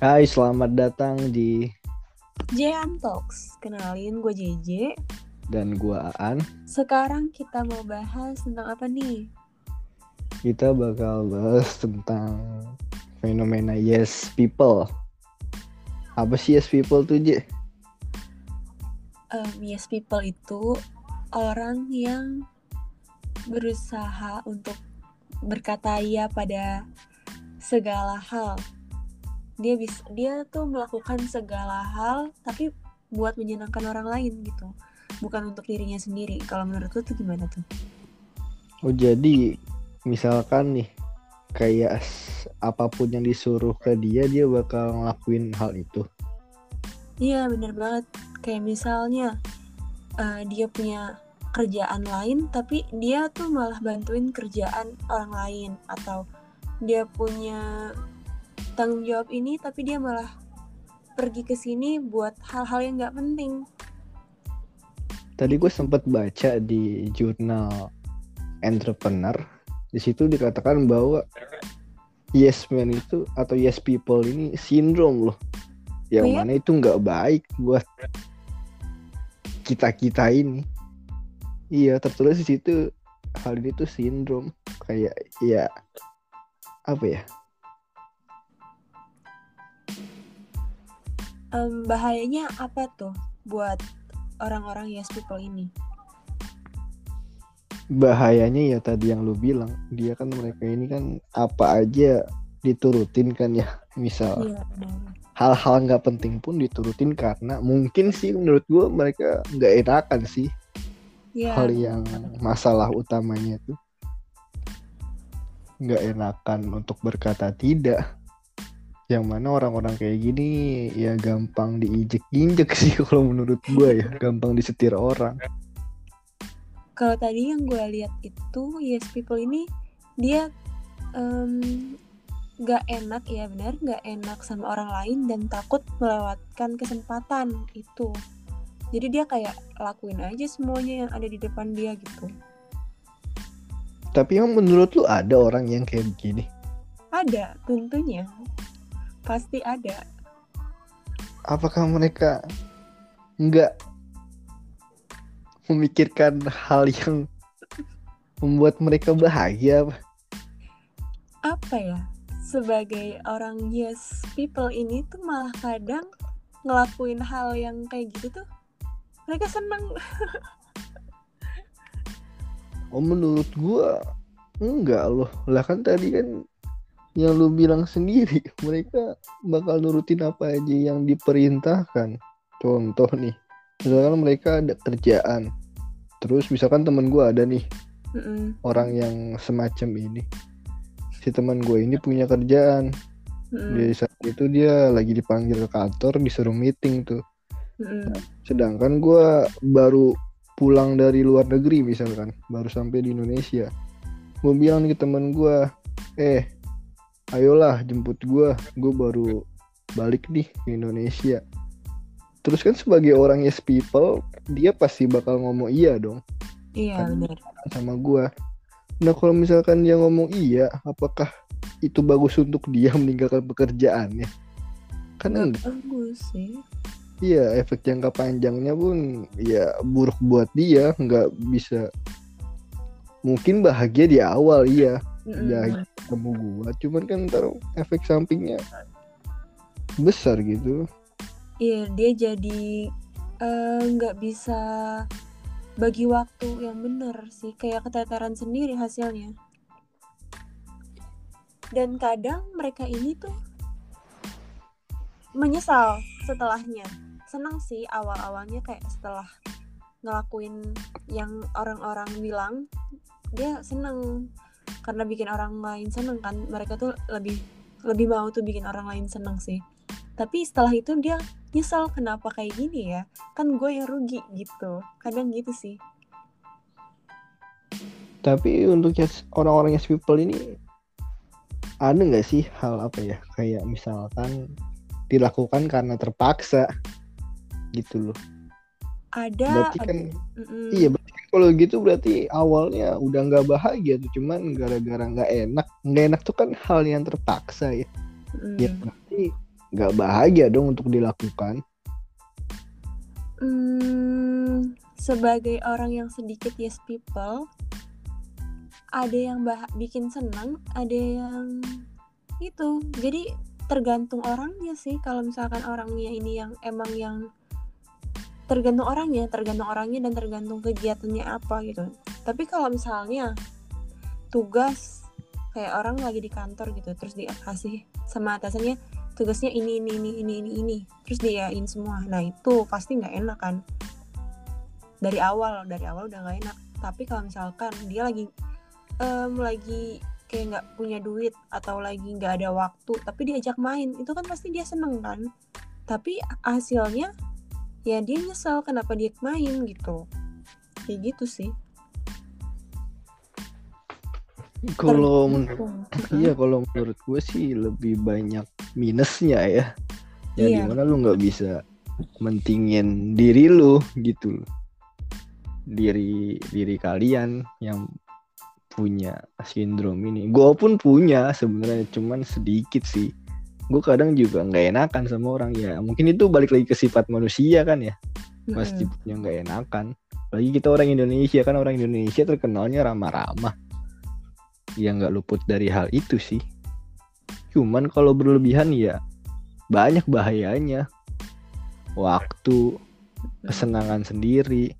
Hai, selamat datang di JM Talks. Kenalin gue JJ. dan gua Aan. Sekarang kita mau bahas tentang apa nih? Kita bakal bahas tentang fenomena yes people. Apa sih yes people tuh, J? Um, yes people itu orang yang berusaha untuk berkata ya pada segala hal. Dia bisa dia tuh melakukan segala hal tapi buat menyenangkan orang lain gitu. Bukan untuk dirinya sendiri. Kalau menurut lu tuh gimana tuh? Oh, jadi misalkan nih kayak apa pun yang disuruh ke dia, dia bakal ngelakuin hal itu. Iya bener banget Kayak misalnya eh, Dia punya kerjaan lain Tapi dia tuh malah bantuin kerjaan orang lain Atau dia punya tanggung jawab ini Tapi dia malah pergi ke sini buat hal-hal yang nggak penting Tadi gue sempat baca di jurnal entrepreneur. Di situ dikatakan bahwa yes man itu atau yes people ini sindrom loh. Yang Oh ya? mana itu nggak baik buat kita kita ini. Iya tertulis di situ hal ini tuh sindrom kayak ya apa ya? Em, Bahayanya apa tuh buat orang-orang yes people ini? Bahayanya ya tadi yang lu bilang dia kan mereka ini kan apa aja diturutin kan ya. Misal Iya hal-hal nggak penting pun diturutin karena mungkin sih menurut gue mereka nggak enakan sih Iya hal yang masalah utamanya itu nggak enakan untuk berkata tidak yang mana orang-orang kayak gini ya gampang diinjek-injek sih kalau menurut gue ya. Gampang disetir orang. Kalau tadi yang gue lihat itu yes people ini dia em, nggak enak ya benar? Nggak enak sama orang lain dan takut melewatkan kesempatan itu. Jadi dia kayak lakuin aja semuanya yang ada di depan dia gitu. tapi emang menurut lu ada orang yang kayak begini? Ada tentunya pasti ada. apakah mereka nggak memikirkan hal yang membuat mereka bahagia apa? Ya sebagai orang yes people ini tuh malah kadang ngelakuin hal yang kayak gitu tuh mereka seneng Oh menurut gua enggak loh. Lah kan tadi kan yang lu bilang sendiri mereka bakal nurutin apa aja yang diperintahkan. Contoh nih, misalkan mereka ada kerjaan. Terus misalkan temen gua ada nih Mm-mm, orang yang semacam ini. Si teman gue ini punya kerjaan. mm-mm, Di saat itu dia lagi dipanggil ke kantor disuruh meeting tuh. mm-mm. Sedangkan gua baru pulang dari luar negeri misalkan, baru sampai di Indonesia. Gue bilang ke temen gua, eh, ayolah jemput gua, gue baru balik nih ke Indonesia. Terus kan sebagai orang yes people, dia pasti bakal ngomong iya dong Iya Kan- benar. sama gua. Nah kalau misalkan dia ngomong iya, apakah itu bagus untuk dia meninggalkan pekerjaannya? Kan enggak. Bagus sih. Iya, efek jangka panjangnya pun ya buruk buat dia, nggak bisa. Mungkin bahagia di awal, iya, Mm-mm. ya ketemu gua. Cuman kan ntar efek sampingnya besar gitu. Iya dia jadi eh, nggak bisa bagi waktu yang benar sih kayak keteteran sendiri hasilnya. Dan kadang mereka ini tuh menyesal setelahnya. Senang sih awal-awalnya kayak setelah ngelakuin yang orang-orang bilang dia seneng karena bikin orang lain seneng kan mereka tuh lebih lebih mau tuh bikin orang lain seneng sih. Tapi setelah itu dia nyesal kenapa kayak gini ya? Kan gue yang rugi gitu. Kadang gitu sih. Tapi untuk yes- orang-orang yes people ini ada nggak sih hal apa ya? Kayak misalkan dilakukan karena terpaksa gitu loh. ada Berarti kan mm-mm. iya berarti kalau gitu berarti awalnya udah nggak bahagia tuh cuman gara-gara nggak enak nggak enak tuh kan hal yang terpaksa ya Mm. ya berarti nggak bahagia dong untuk dilakukan Hmm, sebagai orang yang sedikit yes people, ada yang bah bikin senang, ada yang itu. Jadi tergantung orangnya sih. Kalau misalkan orangnya ini yang emang yang tergantung orangnya, tergantung orangnya dan tergantung kegiatannya apa gitu. Tapi kalau misalnya tugas kayak orang lagi di kantor gitu, terus dikasih sama atasannya tugasnya ini ini ini ini ini ini. Terus diain semua. Nah itu pasti nggak enak kan? Dari awal dari awal udah nggak enak. Tapi kalau misalkan dia lagi um, lagi kayak nggak punya duit atau lagi nggak ada waktu tapi diajak main itu kan pasti dia seneng kan? Tapi hasilnya ya dia nyesel kenapa dia main gitu. Kayak gitu sih. Kalau menurut iya kalau menurut gue sih lebih banyak minusnya ya. Ya Iya. di mana lu nggak bisa mentingin diri lu gitu. Diri diri kalian yang punya sindrom ini. Gue pun punya sebenarnya cuman sedikit sih gue kadang juga nggak enakan sama orang ya. Mungkin itu balik lagi ke sifat manusia kan ya. Mm-mm. punya nggak enakan. Lagi kita orang Indonesia kan orang Indonesia terkenalnya ramah-ramah. Ya nggak luput dari hal itu sih. Cuman kalau berlebihan ya banyak bahayanya. Waktu kesenangan sendiri.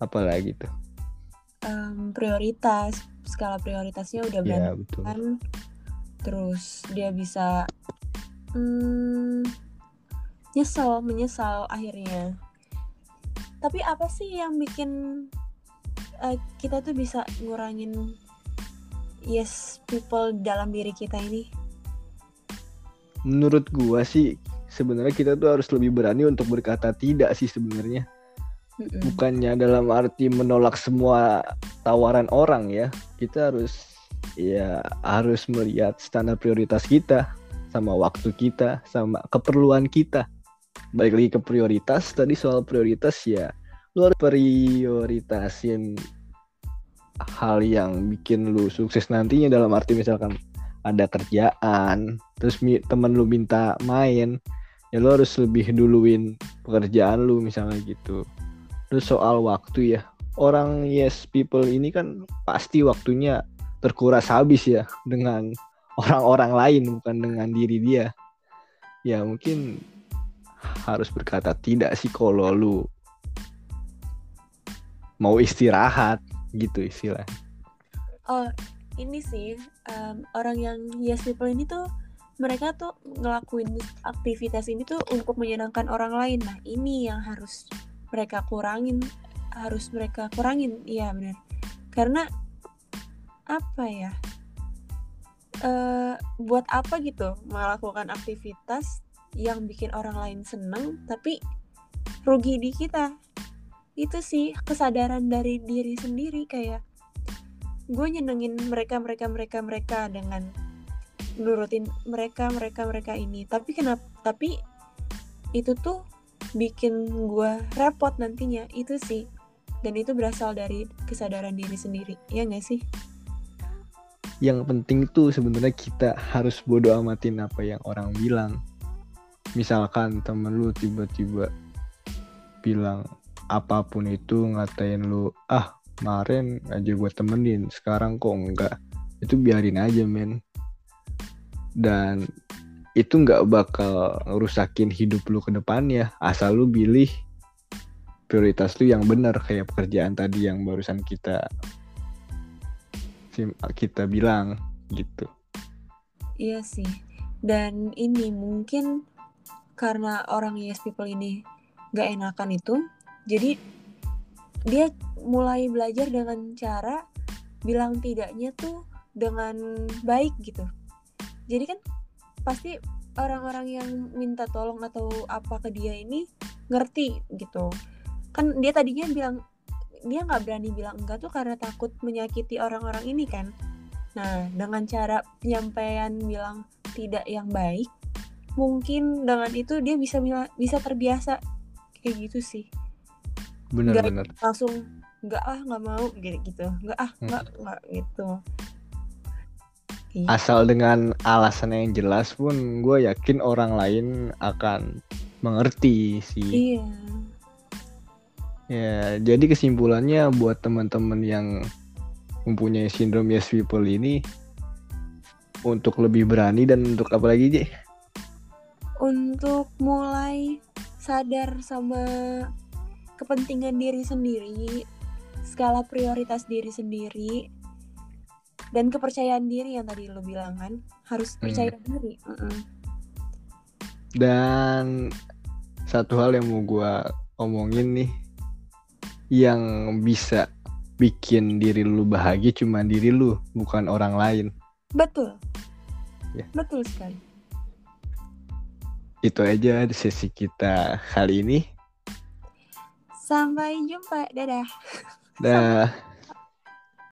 Apalagi tuh? Em, prioritas. Skala prioritasnya udah ya berantakan betul terus dia bisa hmm, nyesel menyesal akhirnya. Tapi apa sih yang bikin eh, kita tuh bisa ngurangin yes people dalam diri kita ini? Menurut gua sih sebenarnya kita tuh harus lebih berani untuk berkata tidak sih sebenarnya. Bukannya dalam arti menolak semua tawaran orang ya. Kita harus ya harus melihat standar prioritas kita sama waktu kita sama keperluan kita. Balik lagi ke prioritas tadi soal prioritas ya lu harus prioritasin hal yang bikin lu sukses nantinya dalam arti misalkan ada kerjaan terus temen lu minta main ya lu harus lebih duluin pekerjaan lu misalnya gitu. Terus soal waktu ya, orang yes people ini kan pasti waktunya terkuras habis ya dengan orang-orang lain bukan dengan diri dia. Ya mungkin harus berkata tidak sih kalau lu mau istirahat gitu istilah. oh ini sih em, orang yang yes people ini tuh mereka tuh ngelakuin aktivitas ini tuh untuk menyenangkan orang lain nah ini yang harus mereka kurangin harus mereka kurangin iya benar karena apa ya? Eh buat apa gitu melakukan aktivitas yang bikin orang lain seneng tapi rugi di kita. Itu sih kesadaran dari diri sendiri kayak gue nyenengin mereka mereka mereka mereka dengan nurutin mereka mereka mereka ini. Tapi kenapa tapi itu tuh bikin gue repot nantinya. Itu sih. Dan itu berasal dari kesadaran diri sendiri. Ya nggak sih Yang penting tuh sebenarnya kita harus bodo amatin apa yang orang bilang. Misalkan temen lu tiba-tiba bilang apa pun itu ngatain lu ah kemarin aja gue temenin sekarang kok enggak itu biarin aja men dan itu nggak bakal ngerusakin hidup lu ke depannya asal lu pilih prioritas lu yang benar kayak pekerjaan tadi yang barusan kita kita bilang gitu Iya sih. Dan ini mungkin karena orang yes people ini gak enakan itu, jadi dia mulai belajar dengan cara bilang tidaknya tuh dengan baik gitu. Jadi kan pasti orang-orang yang minta tolong atau apa ke dia ini ngerti gitu. Kan dia tadinya bilang dia nggak berani bilang enggak tuh karena takut menyakiti orang-orang ini kan. Nah, dengan cara penyampaian bilang tidak yang baik, mungkin dengan itu dia bisa bisa terbiasa kayak gitu sih. bener-bener Langsung nggak ah nggak mau gitu gitu, nggak ah Hmm. nggak nggak gitu. Iya. asal dengan alasan yang jelas pun gue yakin orang lain akan mengerti sih Iya. Ya jadi kesimpulannya buat teman-teman yang mempunyai sindrom yes people ini untuk lebih berani dan untuk apa lagi Ji? Untuk mulai sadar sama kepentingan diri sendiri, skala prioritas diri sendiri, dan kepercayaan diri yang tadi lo bilang kan harus Hmm. percaya diri. Mm-mm. Dan satu hal yang mau gua omongin nih yang bisa bikin diri lu bahagia cuma diri lu, bukan orang lain. Betul. Ya. Betul sekali. Itu aja di sesi kita kali ini. Sampai jumpa. Dadah. Dah.